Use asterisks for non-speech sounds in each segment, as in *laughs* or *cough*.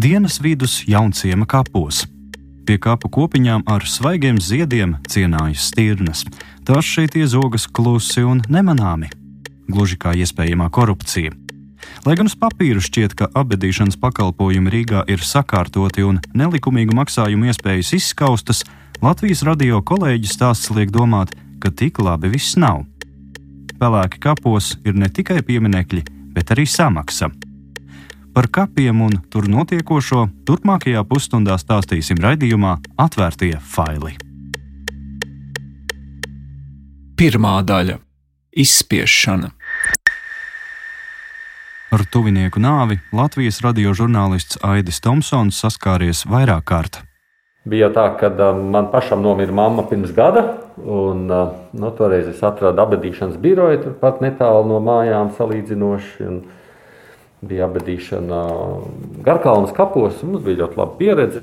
Dienas vidus jaunciema kapos. Pie kapu kopiņām ar svaigiem ziediem cienājas stirnas. Tās šeit iezogas klusi un nemanāmi, gluži kā iespējamā korupcija. Lai gan uz papīra šķiet, ka apbedīšanas pakalpojumi Rīgā ir sakārtoti un nelikumīgu maksājumu iespējas izskaustas, Latvijas radio kolēģis stāsts liek domāt, ka tik labi viss nav. Pelēki kapos ir ne tikai pieminekļi, bet arī samaksa. Par kapiem un tur notiekošo turpmākajā pusstundā stāstīsim raidījumā Atvērtie faili. Pirmā daļa - izspiešana. Ar tuvinieku nāvi Latvijas radiožurnālists Aidis Tomsons saskāries vairāk kārt. Bija tā, ka uh, man pašam nomira mamma pirms gada, un uh, nu, toreiz es atradu abadīšanas biroju turpat netālu no mājām salīdzinoši. Bija abadīšana Garkalnas kapos, mums bija ļoti laba pieredze.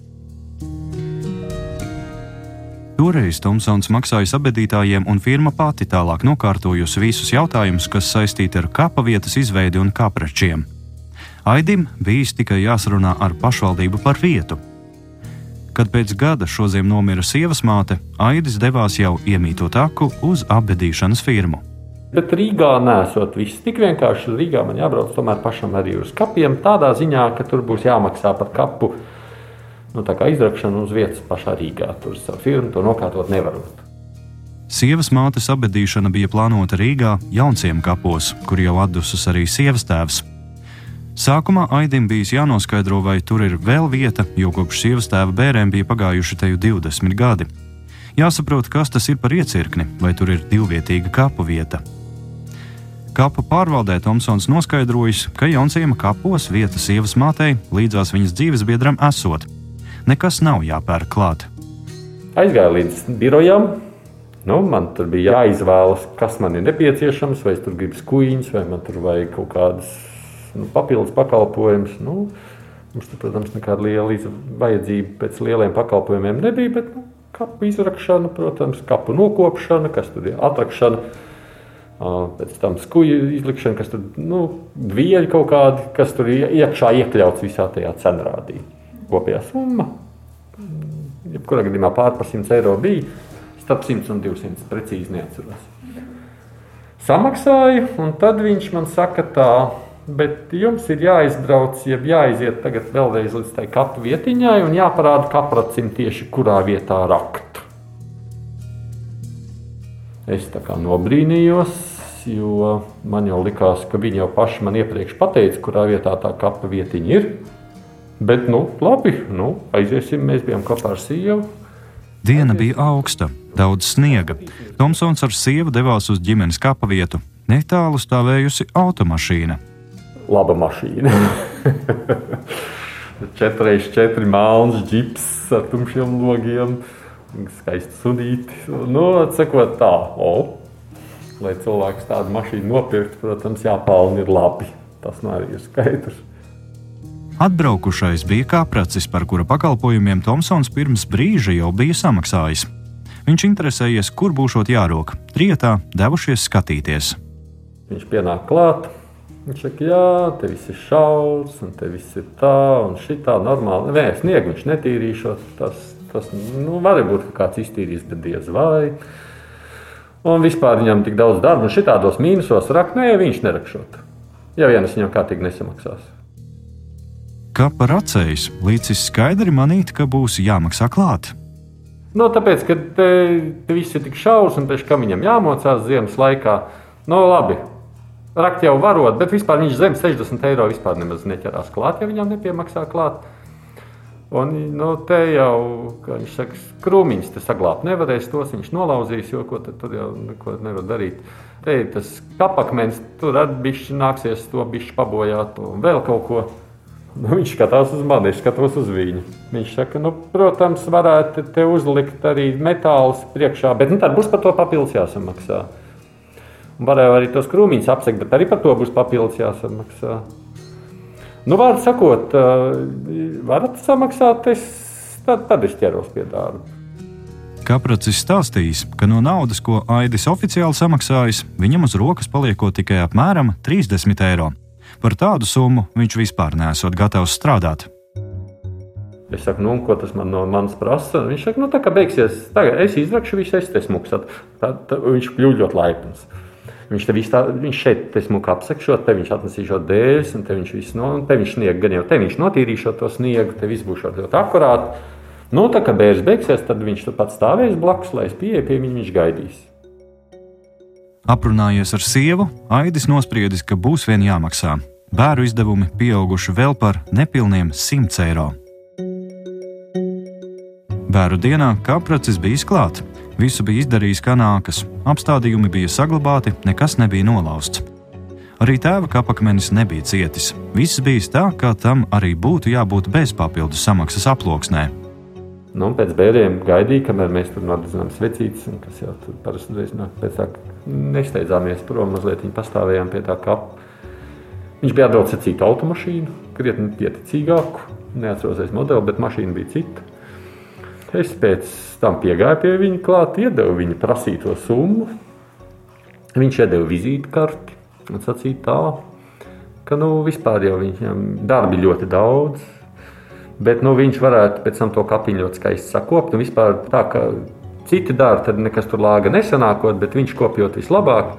Toreiz Tomsons maksāja sabedītājiem, un firma pati tālāk nokārtojusi visus jautājumus, kas saistīti ar kapa vietas izveidi un kapračiem. Aidim bijis tikai jāsarunā ar pašvaldību par vietu. Kad pēc gada šodien nomira sievas māte, Aidis devās jau iemītot aku uz apbedīšanas firmu. Bet Rīgā nesot viss tik vienkārši. Rīgā man jābrauc tomēr pašam arī uz kapiem. Tādā ziņā, ka tur būs jāmaksā par kapu nu, izrakšanu uz vietas pašā Rīgā. Tur savu firmu to nokārtot nevarot. Sievas mātes abedīšana bija plānota Rīgā, Jaunciem kapos, kur jau atdusis arī sievas tēvs. Sākumā Aidim bija jānoskaidro, vai tur ir vēl vieta, jo kopš sievas tēva bērniem bija pagājuši te jau 20 gadi. Jāsaprot, kas tas ir par iecirkni, vai tur ir divvietīga kapu vieta. Kapu pārvaldē Tomsons noskaidrojis, ka Jaunsījuma kapos vieta sievas mātei līdzās viņas dzīves biedram esot. Nekas nav jāpērk klāt. Aizgāju līdz birojam. Nu, man tur bija jāizvēlas, kas man ir nepieciešams, vai es tur gribu skuīņus, vai man tur vajag kaut kādas nu, papildus pakalpojums. Nu, mums, tur, protams, nekāda liela vajadzība pēc lieliem pakalpojumiem nebija, bet nu, kapu izrakšana, protams, kapu nokopšana, kas tur ir atrakšana. Pēc tam skuju izlikšana, kas tur nu, vieļi kaut kādi, kas tur iekšā iekļauts visā tajā cenrādī. Kopējā summa, jebkurā gadījumā pār par 100 eiro bija, starp 100 un 200 precīzi neatceros. Samaksāju, un tad viņš man saka tā, Bet jums ir jāizbrauc, jeb jāiziet tagad vēlreiz līdz tai kapu vietiņai un jāparāda kapracim tieši kurā vietā rakt. Es nobrīnījos, jo man jau likās, ka viņi jau paši man iepriekš pateica, kurā vietā tā kapa vietiņa ir. Bet, nu, labi, nu, aiziesim, mēs bijām kopā ar sievu. Diena bija augsta, daudz sniega. Tomsons ar sievu devās uz ģimenes kapa vietu. Netālu stāvējusi automašīna laba mašīna. 4x4 mākslinieks, ģips ar tumšiem logiem, skaisti sunīti. Nu, sakot tā, o, lai cilvēks tādu mašīnu nopirktu, protams, jāpelnā ir labi. Tas nu arī ir skaidrs. Atbraukušais bija kāpracis, par kura pakalpojumiem Tomsons pirms brīža jau bija samaksājis. Viņš interesējies, kur būšot jārok. Trietā devušies skatīties. Viņš pienāk klāt, Viņš saka, jā, te viss ir šaurs, un te viss ir tā, un šī tā normāli. Nē, sniegu viņš netīrīšot. Tas, tas nu, var būt, kāds iztīrīs, bet diez vai. Un vispār viņam tik daudz darba, un šitādos mīnusos rakt, nē, viņš nerakšot. Ja vien es viņam kārtīgi nesamaksās. Kā par acējus, līdz skaidri manīt, ka būs jāmaksā klāt. Nu, tāpēc, ka te, te viss ir tik šaurs, un pēc tam viņam jāmocās ziemas laikā. Nu, labi, Rakt jau varot, bet vispār viņš zem 60 eiro vispār nemaz neķerās klāt, ja viņam nepiemaksā klāt. Un, nu, te jau, kā viņš saka, krūmiņš te saglabāt nevarēs, tos viņš nolauzīs, jo ko tur jau neko nevar darīt. Te ir tas kapakmens, tur arī bišķi nāksies to bišķi pabojāt un vēl kaut ko. Nu, viņš skatās uz mani, es skatos uz viņu. Viņš saka, nu, protams, varētu te uzlikt arī metālus priekšā, bet nu, tad būs par to papildus jāsamaksā. Varēja arī tos krūmiņus apsekt, bet arī par to būs papildus jāsamaksā. Nu, vārdu sakot, varat samaksāt, es, tad, tad es ķeros pie darba. Kapracis stāstījis, ka no naudas, ko Aidis oficiāli samaksājis, viņam uz rokas paliekot tikai apmēram 30 eiro. Par tādu summu viņš vispār nesot gatavs strādāt. Es saku, nu, ko tas man no manis prasa? Viņš saka, nu, tā kā beigsies, tagad es izrakšu visu, es te smuku. Tad viņš kļūst ļoti laipns. Viņš, tā, viņš šeit te smuku apsekšot, te viņš atnesīšot dēļus, un te viņš visu no, te viņš sniegu, gan jau te viņš notīrīšot to sniegu, te viss būs ļoti akurāti. Nu, tā kā bērns beigsies, tad viņš tur pats stāvēs blakus, lai es pieeju pie viņa, viņš gaidīs. Aprunājies ar sievu, Aidis nospriedis, ka būs vien jāmaksā. Bēru izdevumi pieauguši vēl par nepilniem 100 eiro. Bēru dienā kapracis bija izklāts. Visu bija izdarījis kā nākas, apstādījumi bija saglabāti, nekas nebija nolauzts. Arī tēva kapakmenis nebija cietis. Viss bija tā, kā tam arī būtu jābūt bez papildus samaksas aploksnē. Nu, pēc bērniem gaidīja, kamēr mēs tur nodezām svecītes, kas jau tur parasti reiz no pēc tā nesteidzāmies prom, mazliet viņa pastāvējām pie tā kapa. Viņš bija atbraucis ar citu automašīnu, krietni pieticīgāku, neatceros modeli, bet mašīna bija cita. Es pēc tam piegāju pie viņa klāt, iedevu viņa prasīto summu. Viņš iedeva vizītkarti un sacīja tā, ka nu, vispār jau viņam darbi ļoti daudz. Bet nu, viņš varētu pēc tam to kapiņu ļoti skaisti sakopt. Un vispār tā, ka citi dara, tad nekas tur lāga nesanākot, bet viņš kopjot vislabāk.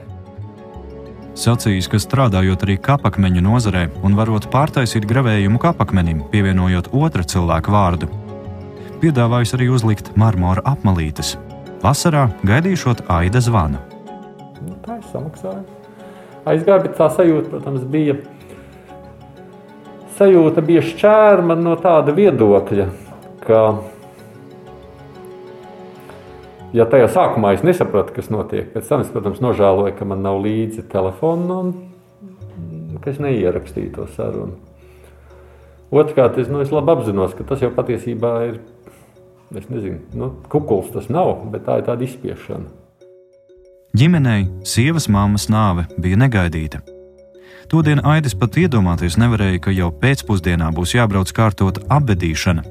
Sacījis, ka strādājot arī kapakmeņu nozarē un varot pārtaisīt gravējumu kapakmenim, pievienojot otra cilvēka vārdu, piedāvājis arī uzlikt marmora apmalītes. Vasarā gaidīšot aida zvanu. Nu, tā ir samaksājusi. Aizgāja, bet tā sajūta, protams, bija. Sajūta bija šķērma no tāda viedokļa, ka, ja tajā sākumā es nesapratu, kas notiek, pēc tam es, protams, nožēloju, ka man nav līdzi telefona un ka es neierakstīju to sarunu. Otrkārt, es, nu, es labi apzinos, ka tas jau patiesībā ir Es nezinu, nu, kukuls tas nav, bet tā ir tāda izspiešana. Ģimenei sievas mammas nāve bija negaidīta. Todien Aidis pat iedomāties nevarēja, ka jau pēcpusdienā būs jābrauc kārtot apbedīšana.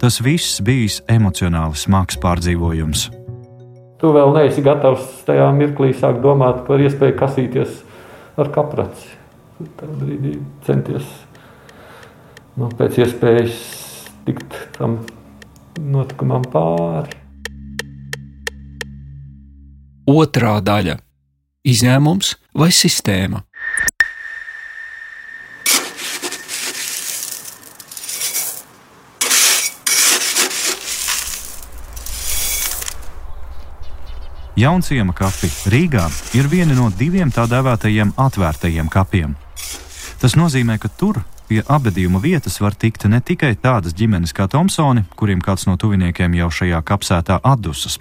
Tas viss bijis emocionāli smags pārdzīvojums. Tu vēl neesi gatavs tajā mirklī sākt domāt par iespēju kasīties ar kapraci. Tad brīdī centies nu, pēc iespējas tikt tam notikumam pāri. Otrā daļa - izņēmums vai sistēma? Jaunciema kapi Rīgā ir viena no diviem tā dēvētajiem atvērtajiem kapiem. Tas nozīmē, ka tur Pie apbedījuma vietas var tikt ne tikai tādas ģimenes kā Tomsoni, kuriem kāds no tuviniekiem jau šajā kapsētā atdusas.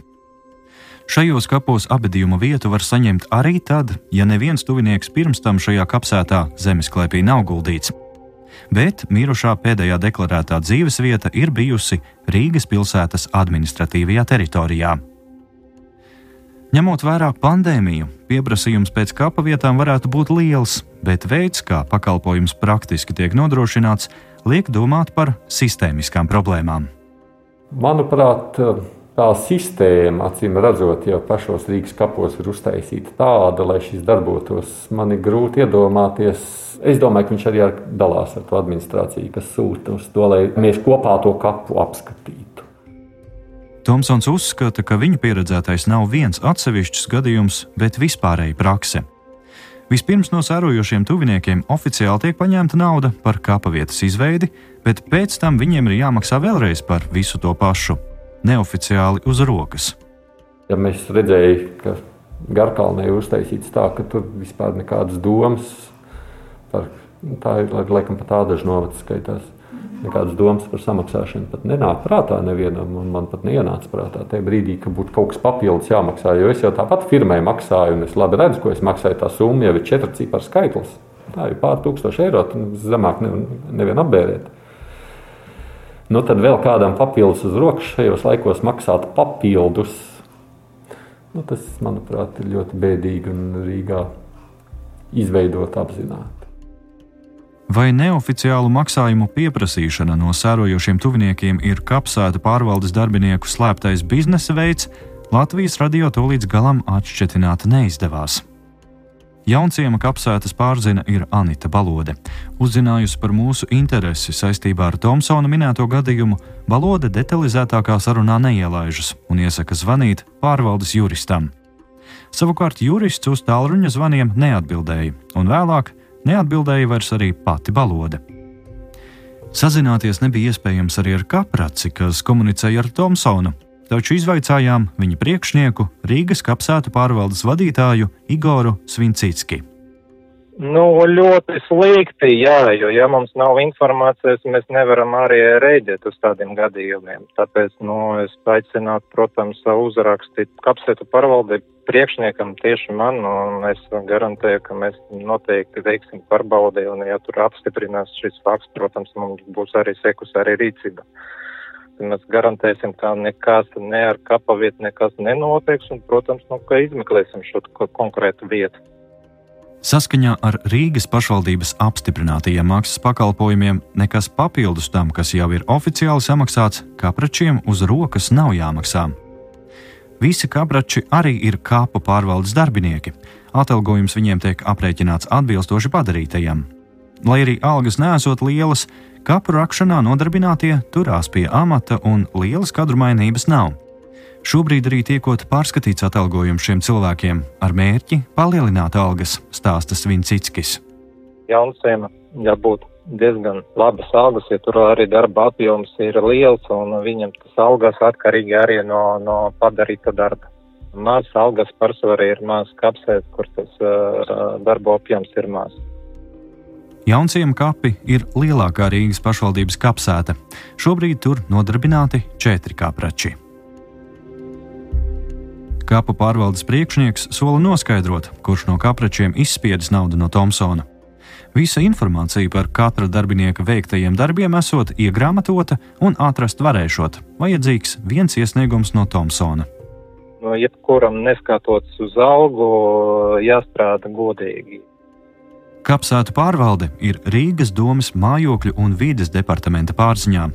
Šajos kapos apbedījuma vietu var saņemt arī tad, ja neviens tuvinieks pirms tam šajā kapsētā zemesklēpī nav guldīts. Bet mirušā pēdējā deklarētā dzīves vieta ir bijusi Rīgas pilsētas administratīvajā teritorijā. Ņemot vērā pandēmiju, pieprasījums pēc kapa vietām varētu būt liels, bet veids, kā pakalpojums praktiski tiek nodrošināts, liek domāt par sistēmiskām problēmām. Manuprāt, tā sistēma, acīm redzot, jau pašos Rīgas kapos ir uztaisīta tāda, lai šis darbotos. Man ir grūti iedomāties. Es domāju, ka viņš arī dalās ar to administrāciju, kas sūta uz to, lai mēs kopā to kapu apskatītu. Tomsons uzskata, ka viņa pieredzētais nav viens atsevišķs gadījums, bet vispārēja prakse. Vispirms no sērojošiem tuviniekiem oficiāli tiek paņemta nauda par kapa vietas izveidi, bet pēc tam viņiem ir jāmaksā vēlreiz par visu to pašu, neoficiāli uz rokas. Ja mēs redzējām, ka Garkalnē ir uztaisīts tā, ka tur vispār nekādas domas par tā ir laikam pat tāda novads skaitās nekādas domas par samaksāšanu pat nenāk prātā nevienam. Man pat neienāca prātā tajā brīdī, ka būtu kaut kas papildus jāmaksā. Jo es jau tāpat firmai maksāju, un es labi redzu, ko es maksāju. Tā summa jau ir četru ciparu skaitlis. Tā ir pār tūkstoši eiro. Zemāk nevienu apbērēt. Nu, tad vēl kādam papildus uz rokas šajos laikos maksāt papildus. Nu, tas, manuprāt, ir ļoti bēdīgi un Rīgā izveidot apzināti. Vai neoficiālu maksājumu pieprasīšana no sērojošiem tuviniekiem ir kapsēta pārvaldes darbinieku slēptais biznesa veids, Latvijas radio to līdz galam atšķetināt neizdevās. Jaunciema kapsētas pārzina ir Anita Balode. Uzzinājusi par mūsu interesi saistībā ar Tomsona minēto gadījumu, Balode detalizētākā sarunā neielaižas un iesaka zvanīt pārvaldes juristam. Savukārt jurists uz tālruņa zvaniem neatbildēja, un vēlāk neatbildēja vairs arī pati balode. Sazināties nebija iespējams arī ar Kapraci, kas komunicēja ar Tomsonu, taču izvaicājām viņa priekšnieku Rīgas kapsētu pārvaldes vadītāju Igoru Svincicki. Nu, ļoti slikti, jā, jo ja mums nav informācijas, mēs nevaram arī rēģēt uz tādiem gadījumiem. Tāpēc, nu, es aicinātu, protams, uzrakstīt kapsētu pārvaldību priekšniekam tieši man, un es garantēju, ka mēs noteikti veiksim pārbaudi, un ja tur apstiprinās šis fakts, protams, mums būs arī sekus arī rīcība. Mēs garantēsim, ka nekas ne ar kapavietu nekas nenotiks, un, protams, nu, ka izmeklēsim šo konkrētu vietu. Saskaņā ar Rīgas pašvaldības apstiprinātajiem maksas pakalpojumiem, nekas papildus tam, kas jau ir oficiāli samaksāts, kapračiem uz rokas nav jāmaksā. Visi kaprači arī ir kāpu pārvaldes darbinieki. Atalgojums viņiem tiek aprēķināts atbilstoši padarītajam. Lai arī algas nesot lielas, kapu rakšanā nodarbinātie turās pie amata un lielas kadru mainības nav. Šobrīd arī tiekot pārskatīts atalgojums šiem cilvēkiem ar mērķi palielināt algas, stāsta Svincickis. Jaunsiem jābūt diezgan labas algas, ja tur arī darba apjoms ir liels un viņam tas algas atkarīgi arī no, no padarīta darba. Maz algas pārsvarā ir maz kapsēt, kur tas uh, darba apjoms ir maz. Jaunsiem kapi ir lielākā Rīgas pašvaldības kapsēta. Šobrīd tur nodarbināti četri kaprači. Kapu pārvaldes priekšnieks sola noskaidrot, kurš no kapračiem izspiedis naudu no Tomsona. Visa informācija par katra darbinieka veiktajiem darbiem esot iegrāmatota un atrast varēšot. Vajadzīgs viens iesniegums no Tomsona. No jebkuram neskatoties uz algu, jāstrādā godīgi. Kapsētu pārvalde ir Rīgas domas mājokļu un vides departamenta pārziņā.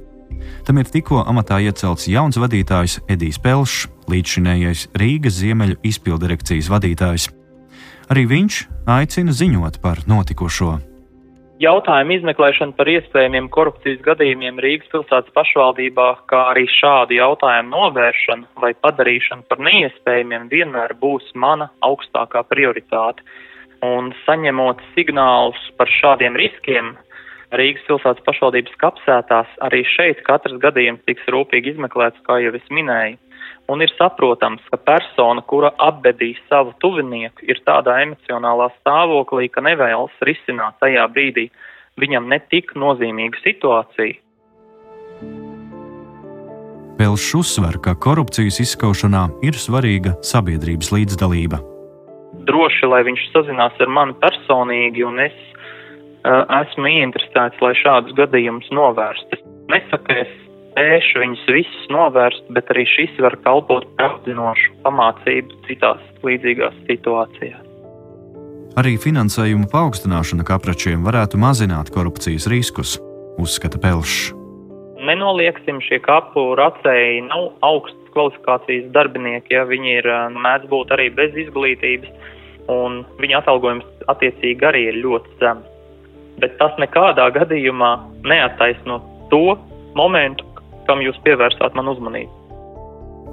Tam ir tikko amatā iecelts jauns vadītājs Edijs Pelšs, līdzšinējais Rīgas ziemeļu izpildirekcijas vadītājs. Arī viņš aicina ziņot par notikušo. Jautājumu izmeklēšana par iespējamiem korupcijas gadījumiem Rīgas pilsētas pašvaldībā, kā arī šādu jautājumu novēršana vai padarīšana par neiespējamiem vienmēr būs mana augstākā prioritāte. Un saņemot signālus par šādiem riskiem, Rīgas pilsētas pašvaldības kapsētās arī šeit katrs gadījums tiks rūpīgi izmeklēts, kā jau es minēju. Un ir saprotams, ka persona, kura apbedīs savu tuvinieku, ir tādā emocionālā stāvoklī, ka nevēlas risināt tajā brīdī viņam netik nozīmīgu situāciju. Pelšs uzsver, ka korupcijas izskaušanā ir svarīga sabiedrības līdzdalība. Droši, lai viņš sazinās ar mani personīgi, un es esmu ieinteresēts, lai šādus gadījumus novērstu. Nesaku, es spēšu viņus visus novērst, bet arī šis var kalpot apzinošu pamācību citās līdzīgās situācijās. Arī finansējuma paaugstināšana kapračiem varētu mazināt korupcijas riskus, uzskata Pelšs. Nenolieksim, šie kapu racēji nav augstas kvalifikācijas darbinieki, ja viņi ir mēdz būt arī bez izglītības, un viņa atalgojums attiecīgi arī ir ļoti zems bet tas nekādā gadījumā neattaisno to momentu, kam jūs pievērsāt man uzmanību.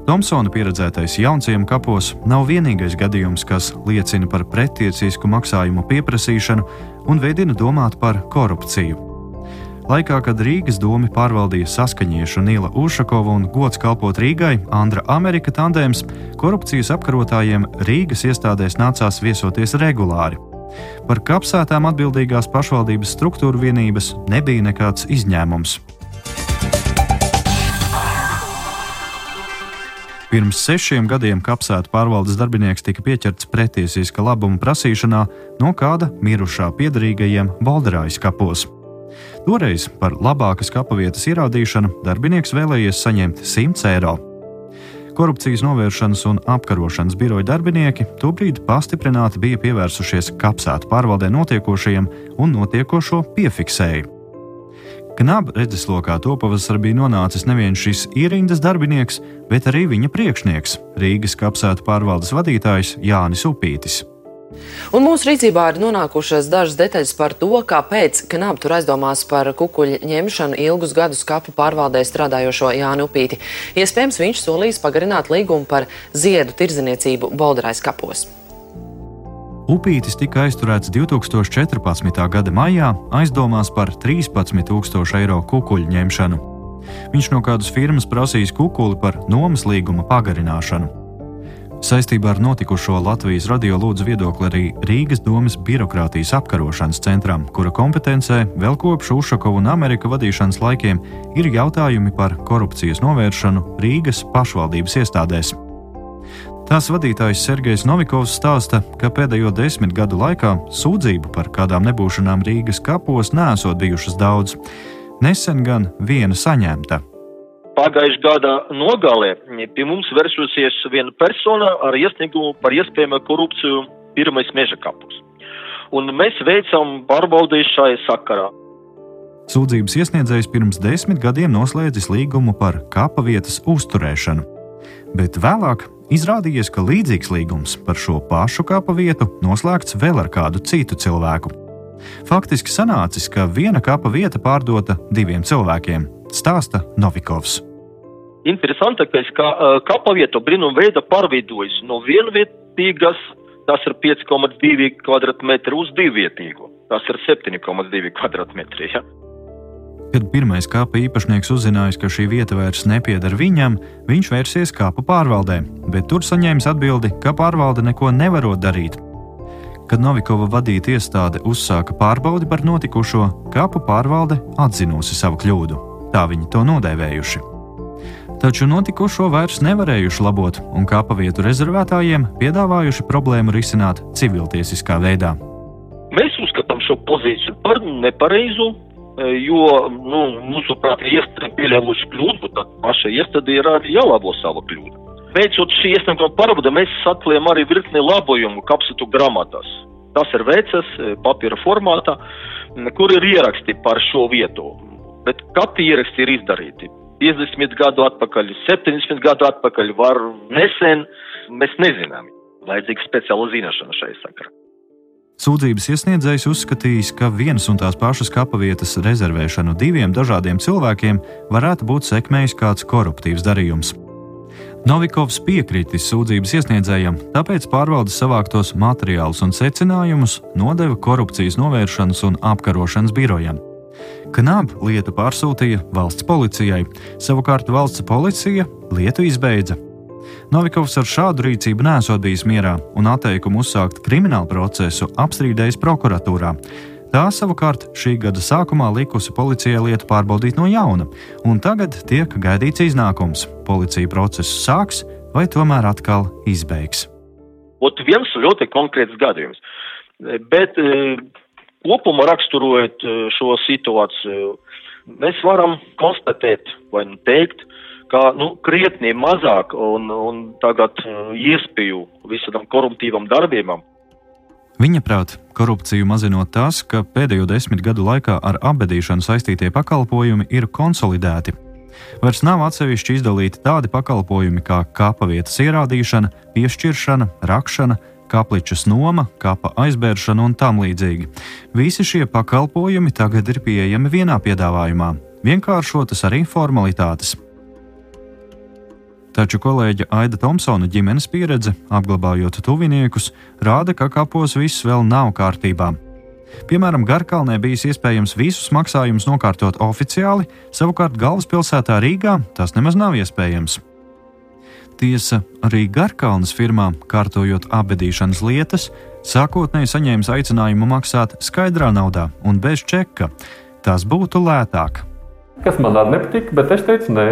Tomsona pieredzētais jaunciem kapos nav vienīgais gadījums, kas liecina par pretiesisku maksājumu pieprasīšanu un veidina domāt par korupciju. Laikā, kad Rīgas domi pārvaldīja saskaņiešu Nīla Ušakova un gods kalpot Rīgai, Andra Amerika tandēms, korupcijas apkarotājiem Rīgas iestādēs nācās viesoties regulāri. Par kapsētām atbildīgās pašvaldības struktūra vienības nebija nekāds izņēmums. Pirms sešiem gadiem kapsētu pārvaldes darbinieks tika pieķerts pretiesiska labuma prasīšanā no kāda mirušā piedarīgajiem Balderājas kapos. Toreiz par labākas kapavietas ierādīšanu darbinieks vēlējies saņemt 100 eiro. Korupcijas novēršanas un apkarošanas biroja darbinieki tobrīd pastiprināti bija pievērsušies kapsētu pārvaldē notiekošajam un notiekošo piefiksēju. Knaba redzeslokā to pavasarī bija nonācis nevien šis ierindas darbinieks, bet arī viņa priekšnieks, Rīgas kapsētu pārvaldes vadītājs Jānis Upītis. Un mūsu rīcībā ir nonākušas dažas detaļas par to, kāpēc Knāp tur aizdomās par kukuļu ņemšanu ilgus gadus kapu pārvaldē strādājošo Jānu Upīti. Iespējams, viņš solīs pagarināt līgumu par ziedu tirdzniecību Bolderais kapos. Upītis tika aizturēts 2014. gada maijā aizdomās par 13,000 eiro kukuļu ņemšanu. Viņš no kādas firmas prasīs kukuli par nomas līguma pagarināšanu. Saistībā ar notikušo Latvijas radio lūdzu viedokli arī Rīgas domas birokrātijas apkarošanas centram, kura kompetencē vēl kopš Ušakova un Amerika vadīšanas laikiem ir jautājumi par korupcijas novēršanu Rīgas pašvaldības iestādēs. Tās vadītājs Sergejs Novikovs stāsta, ka pēdējo desmit gadu laikā sūdzību par kādām nebūšanām Rīgas kapos nesot bijušas daudz. Nesen gan viena saņemta Pagājušā gada nogalē pie mums vērsusies viena persona ar iesniegumu par iespējamu korupciju pirmais meža kapus. Un mēs veicam pārbaudījumu šai sakarā. Sūdzības iesniedzējs pirms desmit gadiem noslēdzis līgumu par kapa vietas uzturēšanu, bet vēlāk izrādījies, ka līdzīgs līgums par šo pašu kapa vietu noslēgts vēl ar kādu citu cilvēku. Faktiski sanācis, ka viena kapa vieta pārdota diviem cilvēkiem, stāsta Novikovs interesantākais, ka uh, kapavietu brīnumveida pārveidojas no vienvietīgas, tas ir 5,2 kvadrātmetri uz divvietīgu. Tas ir 7,2 kvadrātmetri. Ja? Kad pirmais kāpa īpašnieks uzzinājis, ka šī vieta vairs nepieder viņam, viņš vērsies kāpa pārvaldē, bet tur saņēmis atbildi, ka pārvalde neko nevarot darīt. Kad Novikova vadīta iestāde uzsāka pārbaudi par notikušo, kāpu pārvalde atzinusi savu kļūdu. Tā viņi to nodēvējuši taču notikušo vairs nevarējuši labot un kāpavietu rezervētājiem piedāvājuši problēmu risināt civiltiesiskā veidā. Mēs uzskatām šo pozīciju par nepareizu, jo, nu, mūsuprāt, iestāde pieļāvuši kļūdu, tad pašai iestādē ir arī jālabo savu kļūdu. Veicot šī iesnieguma pārbauda, mēs atklājam arī virkni labojumu kapsutu grāmatās. Tas ir veicas papīra formātā, kur ir ieraksti par šo vietu, bet katri ieraksti ir izdarīti 50 gadu atpakaļ, 70 gadu atpakaļ, var nesen, mēs nezinām. Vajadzīga speciāla zināšana šai sakarā. Sūdzības iesniedzējs uzskatījis, ka vienas un tās pašas kapavietas rezervēšanu diviem dažādiem cilvēkiem varētu būt sekmējis kāds koruptīvs darījums. Novikovs piekritis sūdzības iesniedzējam, tāpēc pārvaldes savāktos materiālus un secinājumus nodeva korupcijas novēršanas un apkarošanas birojam. Knab lietu pārsūtīja valsts policijai, savukārt valsts policija lietu izbeidza. Novikovs ar šādu rīcību nesot bijis mierā un atteikumu uzsākt kriminālu procesu apstrīdējis prokuratūrā. Tā savukārt šī gada sākumā likusi policijai lietu pārbaudīt no jauna, un tagad tiek gaidīts iznākums. Policija procesu sāks vai tomēr atkal izbeigs. Ot viens ļoti konkrēts gadījums. Bet kopumā raksturojot eh, šo situāciju, mēs varam konstatēt vai nu teikt, ka nu, krietni mazāk un, un tagad eh, iespēju visādam koruptīvam darbībam. Viņa prāt, korupciju mazinot tas, ka pēdējo desmit gadu laikā ar apbedīšanu saistītie pakalpojumi ir konsolidēti. Vairs nav atsevišķi izdalīti tādi pakalpojumi kā kāpavietas ierādīšana, piešķiršana, rakšana, kapličas noma, kapa aizbēršana un tam līdzīgi. Visi šie pakalpojumi tagad ir pieejami vienā piedāvājumā, vienkāršotas arī formalitātes. Taču kolēģa Aida Thompsona ģimenes pieredze, apglabājot tuviniekus, rāda, ka kapos viss vēl nav kārtībā. Piemēram, Garkalnē bijis iespējams visus maksājumus nokārtot oficiāli, savukārt galvaspilsētā Rīgā tas nemaz nav iespējams. Tiesa, arī Garkalnas firmā, kārtojot apbedīšanas lietas, sākotnēji saņēma aicinājumu maksāt skaidrā naudā un bez čeka. Tas būtu lētāk. Kas man arī nepatika, bet es teicu, nē,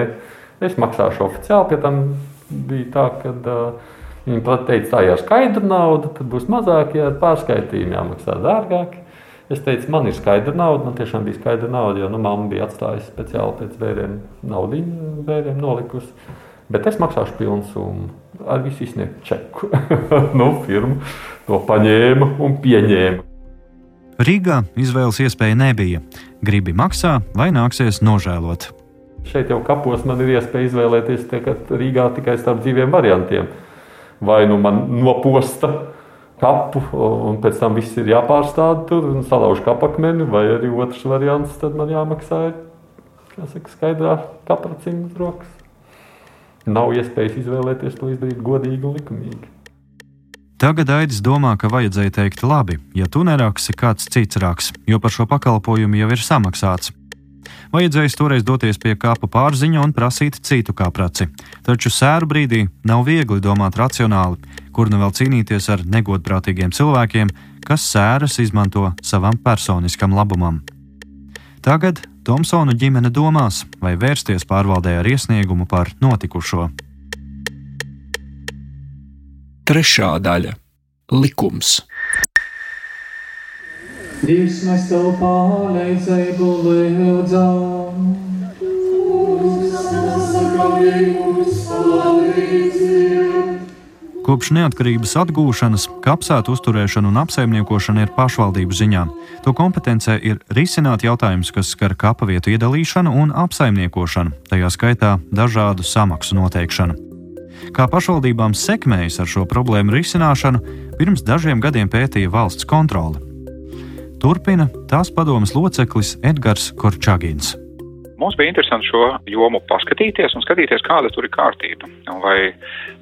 es maksāšu oficiāli. Pie tam bija tā, ka uh, viņi teica, tā jau ir skaidra nauda, tad būs mazāk, ja ar pārskaitījumu jāmaksā dārgāk. Es teicu, man ir skaidra nauda, man tiešām bija skaidra nauda, jo nu, mamma bija atstājusi speciāli pēc vēriem naudu, vēriem nolikusi. Bet es maksāšu pilnu summu. Ar visu izsniegt čeku. *laughs* nu, firma to paņēma un pieņēma. Rīgā izvēles iespēja nebija. Gribi maksā vai nāksies nožēlot. Šeit jau kapos man ir iespēja izvēlēties Rīgā tikai starp diviem variantiem. Vai nu man noposta kapu, un pēc tam viss ir jāpārstāda tur un salauž kapakmeni, vai arī otrs variants, tad man jāmaksā saka, skaidrā kapracīna uz rokas. Nav iespējas izvēlēties to izdarīt godīgi un likumīgi. Tagad Aidis domā, ka vajadzēja teikt, labi, ja tu neraksti, kāds cits raks, jo par šo pakalpojumu jau ir samaksāts. Vajadzēja toreiz doties pie kāpa pārziņa un prasīt citu kāpraci. Taču sēru brīdī nav viegli domāt racionāli, kur nu vēl cīnīties ar negodprātīgiem cilvēkiem, kas sēras izmanto savam personiskam labumam. Tagad Tomsona ģimene domās, vai vērsties pārvaldē ar iesniegumu par notikušo. Trešā daļa - likums. Dievs, mēs tev palīdzību lūdzam. Kopš neatkarības atgūšanas kapsētu uzturēšana un apsaimniekošana ir pašvaldību ziņā. To kompetencē ir risināt jautājumus, kas skar kapa vietu iedalīšanu un apsaimniekošanu, tajā skaitā dažādu samaksu noteikšanu. Kā pašvaldībām sekmējas ar šo problēmu risināšanu, pirms dažiem gadiem pētīja valsts kontrole. Turpina tās padomas loceklis Edgars Korčagins. Mums bija interesanti šo jomu paskatīties un skatīties, kāda tur ir kārtība. Vai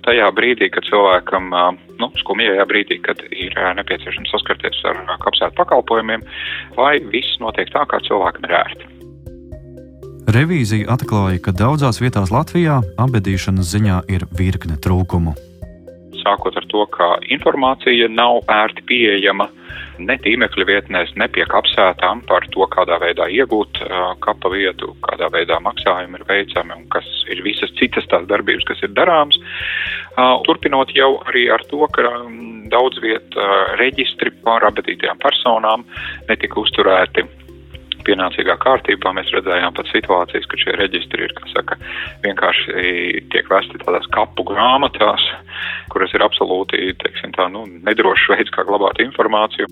tajā brīdī, kad cilvēkam, nu, skumjajā brīdī, kad ir nepieciešams saskarties ar kapsētu pakalpojumiem, vai viss notiek tā, kā cilvēkam ir ērti. Revīzija atklāja, ka daudzās vietās Latvijā apbedīšanas ziņā ir virkne trūkumu. Sākot ar to, ka informācija nav ērti pieejama ne tīmekļa vietnēs, ne pie kapsētām par to, kādā veidā iegūt kapa vietu, kādā veidā maksājumi ir veicami un kas ir visas citas tās darbības, kas ir darāmas. Turpinot jau arī ar to, ka daudz viet uh, reģistri par apbedītajām personām netika uzturēti pienācīgā kārtībā. Mēs redzējām pat situācijas, ka šie reģistri ir, kas saka, vienkārši tiek vesti tādās kapu grāmatās, kuras ir absolūti, teiksim tā, nu, nedrošs veids, kā glabāt informāciju.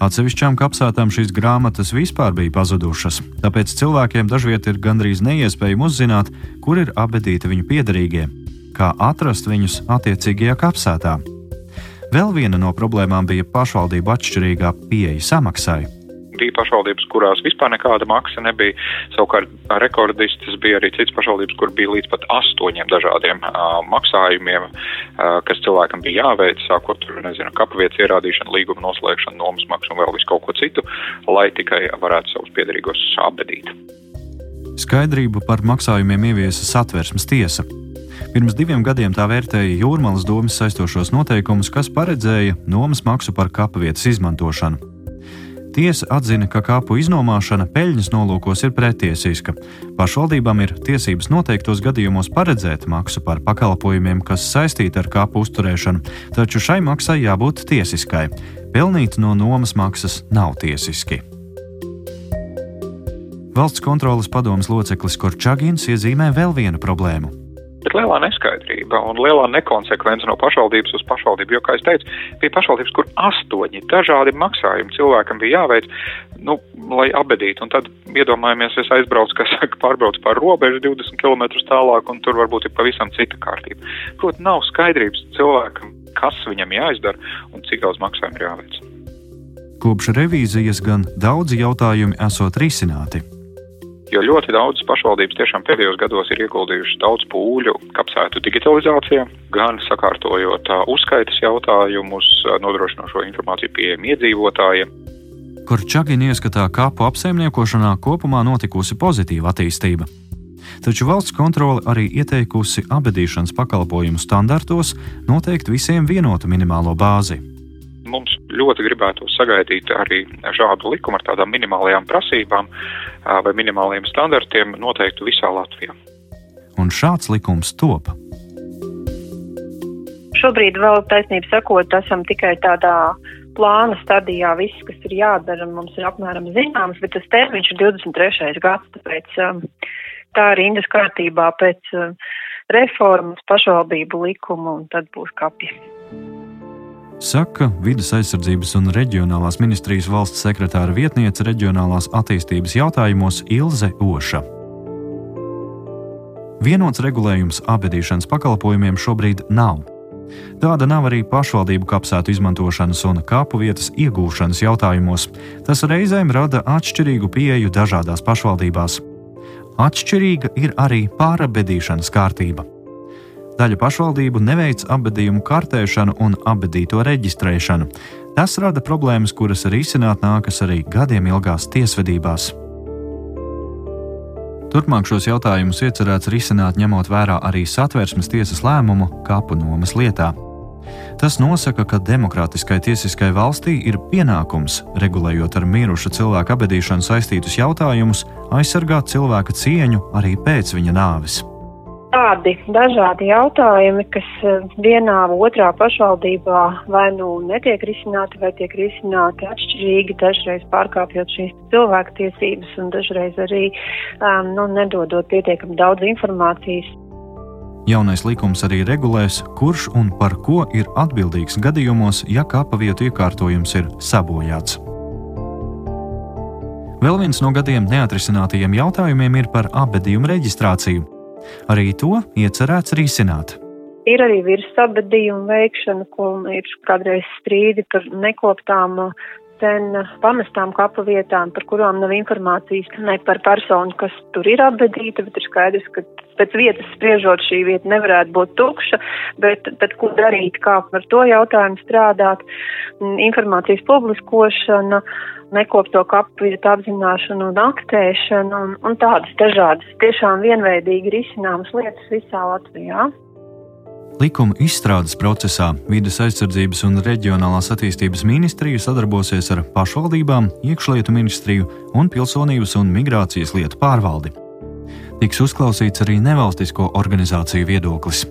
Atsevišķām kapsētām šīs grāmatas vispār bija pazudušas, tāpēc cilvēkiem dažviet ir gandrīz neiespējami uzzināt, kur ir abedīti viņu piederīgie, kā atrast viņus attiecīgajā kapsētā. Vēl viena no problēmām bija pašvaldību atšķirīgā pieeja samaksai bija pašvaldības, kurās vispār nekāda maksa nebija. Savukārt rekordistas bija arī citas pašvaldības, kur bija līdz pat astoņiem dažādiem uh, maksājumiem, uh, kas cilvēkam bija jāveic, sākot ar, nezinu, kapavietas ierādīšanu, līguma noslēgšanu, nomas maksu un vēl visu kaut ko citu, lai tikai varētu savus piedarīgos apbedīt. Skaidrību par maksājumiem ieviesa satversmes tiesa. Pirms diviem gadiem tā vērtēja Jūrmālas domas saistošos noteikumus, kas paredzēja nomas maksu par kapavietas izmantošanu. Tiesa atzina, ka kāpu iznomāšana peļņas nolūkos ir pretiesiska. Pašvaldībām ir tiesības noteiktos gadījumos paredzēt maksu par pakalpojumiem, kas saistīti ar kāpu uzturēšanu, taču šai maksai jābūt tiesiskai. Pelnīt no nomas maksas nav tiesiski. Valsts kontrolas padomas loceklis Korčagins iezīmē vēl vienu problēmu Bet lielā neskaidrība un lielā nekonsekvence no pašvaldības uz pašvaldību, jo, kā es teicu, bija pašvaldības, kur astoņi dažādi maksājumi cilvēkam bija jāveic, nu, lai abedītu. Un tad iedomājamies, es aizbraucu, kas saka, pārbraucu pār robežu 20 km tālāk, un tur varbūt ir pavisam cita kārtība. Protams, nav skaidrības cilvēkam, kas viņam jāizdara un cik daudz maksājumu ir jāveic. Kopš revīzijas gan daudzi jautājumi esot risināti. Jo ļoti daudz pašvaldības tiešām pēdējos gados ir ieguldījušas daudz pūļu kapsētu digitalizācijā, gan sakārtojot uzskaitas jautājumus, nodrošinot šo informāciju pieejam iedzīvotājiem. Korčagina ieskatā kāpu apsaimniekošanā kopumā notikusi pozitīva attīstība. Taču valsts kontrole arī ieteikusi abedīšanas pakalpojumu standartos noteikt visiem vienotu minimālo bāzi mums ļoti gribētu sagaidīt arī šādu likumu ar tādām minimālajām prasībām vai minimāliem standartiem noteikti visā Latvijā. Un šāds likums top. Šobrīd vēl taisnība sakot, esam tikai tādā plāna stadijā. Viss, kas ir jādara, mums ir apmēram zināms, bet tas termiņš ir 23. gads, tāpēc tā ir rindas kārtībā pēc reformas pašvaldību likuma un tad būs kapja saka Vides aizsardzības un reģionālās ministrijas valsts sekretāra vietniece reģionālās attīstības jautājumos Ilze Oša. Vienots regulējums abedīšanas pakalpojumiem šobrīd nav. Tāda nav arī pašvaldību kapsētu izmantošanas un kapu vietas iegūšanas jautājumos. Tas reizēm rada atšķirīgu pieeju dažādās pašvaldībās. Atšķirīga ir arī pārabedīšanas kārtība. Daļa pašvaldību neveic apbedījumu kartēšanu un apbedīto reģistrēšanu. Tas rada problēmas, kuras risināt nākas arī gadiem ilgās tiesvedībās. Turpmāk šos jautājumus iecerēts risināt ņemot vērā arī satversmes tiesas lēmumu kapu nomas lietā. Tas nosaka, ka demokrātiskai tiesiskai valstī ir pienākums, regulējot ar miruša cilvēka abadīšanu saistītus jautājumus, aizsargāt cilvēka cieņu arī pēc viņa nāves tādi dažādi jautājumi, kas eh, vienā otrā pašvaldībā vai nu netiek risināti, vai tiek risināti atšķirīgi, dažreiz pārkāpjot šīs cilvēktiesības un dažreiz arī um, nu, nedodot pietiekami daudz informācijas. Jaunais likums arī regulēs, kurš un par ko ir atbildīgs gadījumos, ja kapavietu iekārtojums ir sabojāts. Vēl viens no gadiem neatrisinātajiem jautājumiem ir par abedījumu reģistrāciju. Arī to iecerēts risināt. Ir arī virsabadījuma veikšana, ko ir kādreiz strīdi par nekoptām sen pamestām kapu vietām, par kurām nav informācijas ne par personu, kas tur ir apbedīta, bet ir skaidrs, ka pēc vietas spriežot šī vieta nevarētu būt tukša, bet, bet ko darīt, kā par to jautājumu strādāt, informācijas publiskošana, nekopto kapu vietu apzināšanu un aktēšanu un, un tādas dažādas tiešām vienveidīgi risināmas lietas visā Latvijā. Likuma izstrādes procesā Vides aizsardzības un reģionālās attīstības ministrija sadarbosies ar pašvaldībām, iekšlietu ministriju un pilsonības un migrācijas lietu pārvaldi. Tiks uzklausīts arī nevalstisko organizāciju viedoklis.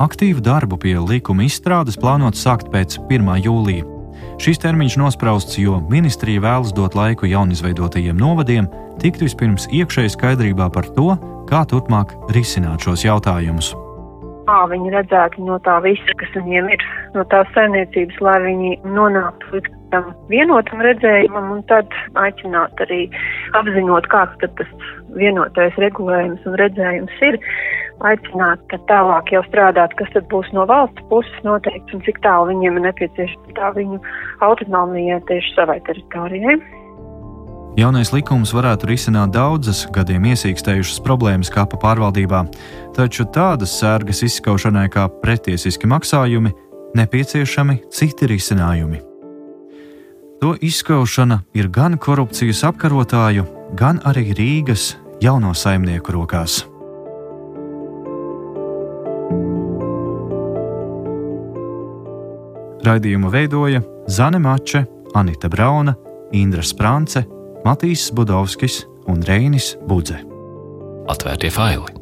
Aktīvu darbu pie likuma izstrādes plānots sākt pēc 1. jūlija. Šis termiņš nosprausts, jo ministrija vēlas dot laiku jaunizveidotajiem novadiem tikt vispirms iekšēji skaidrībā par to, kā turpmāk risināt šos jautājumus kā viņi redzētu no tā visa, kas viņiem ir, no tās saimniecības, lai viņi nonāktu līdz tam vienotam redzējumam un tad aicināt arī apzinot, kāds tad tas vienotais regulējums un redzējums ir, aicināt tālāk jau strādāt, kas tad būs no valsts puses noteikts un cik tālu viņiem ir nepieciešama tā viņu autonomija tieši savai teritorijai. Jaunais likums varētu risināt daudzas gadiem iesīkstējušas problēmas kapa pārvaldībā, taču tādas sērgas izskaušanai kā pretiesiski maksājumi nepieciešami citi risinājumi. To izskaušana ir gan korupcijas apkarotāju, gan arī Rīgas jauno saimnieku rokās. Raidījumu veidoja Zane Mače, Anita Brauna, Indra Sprānce Matīs Budovskis un Reinis Budze. Atvērtie faili!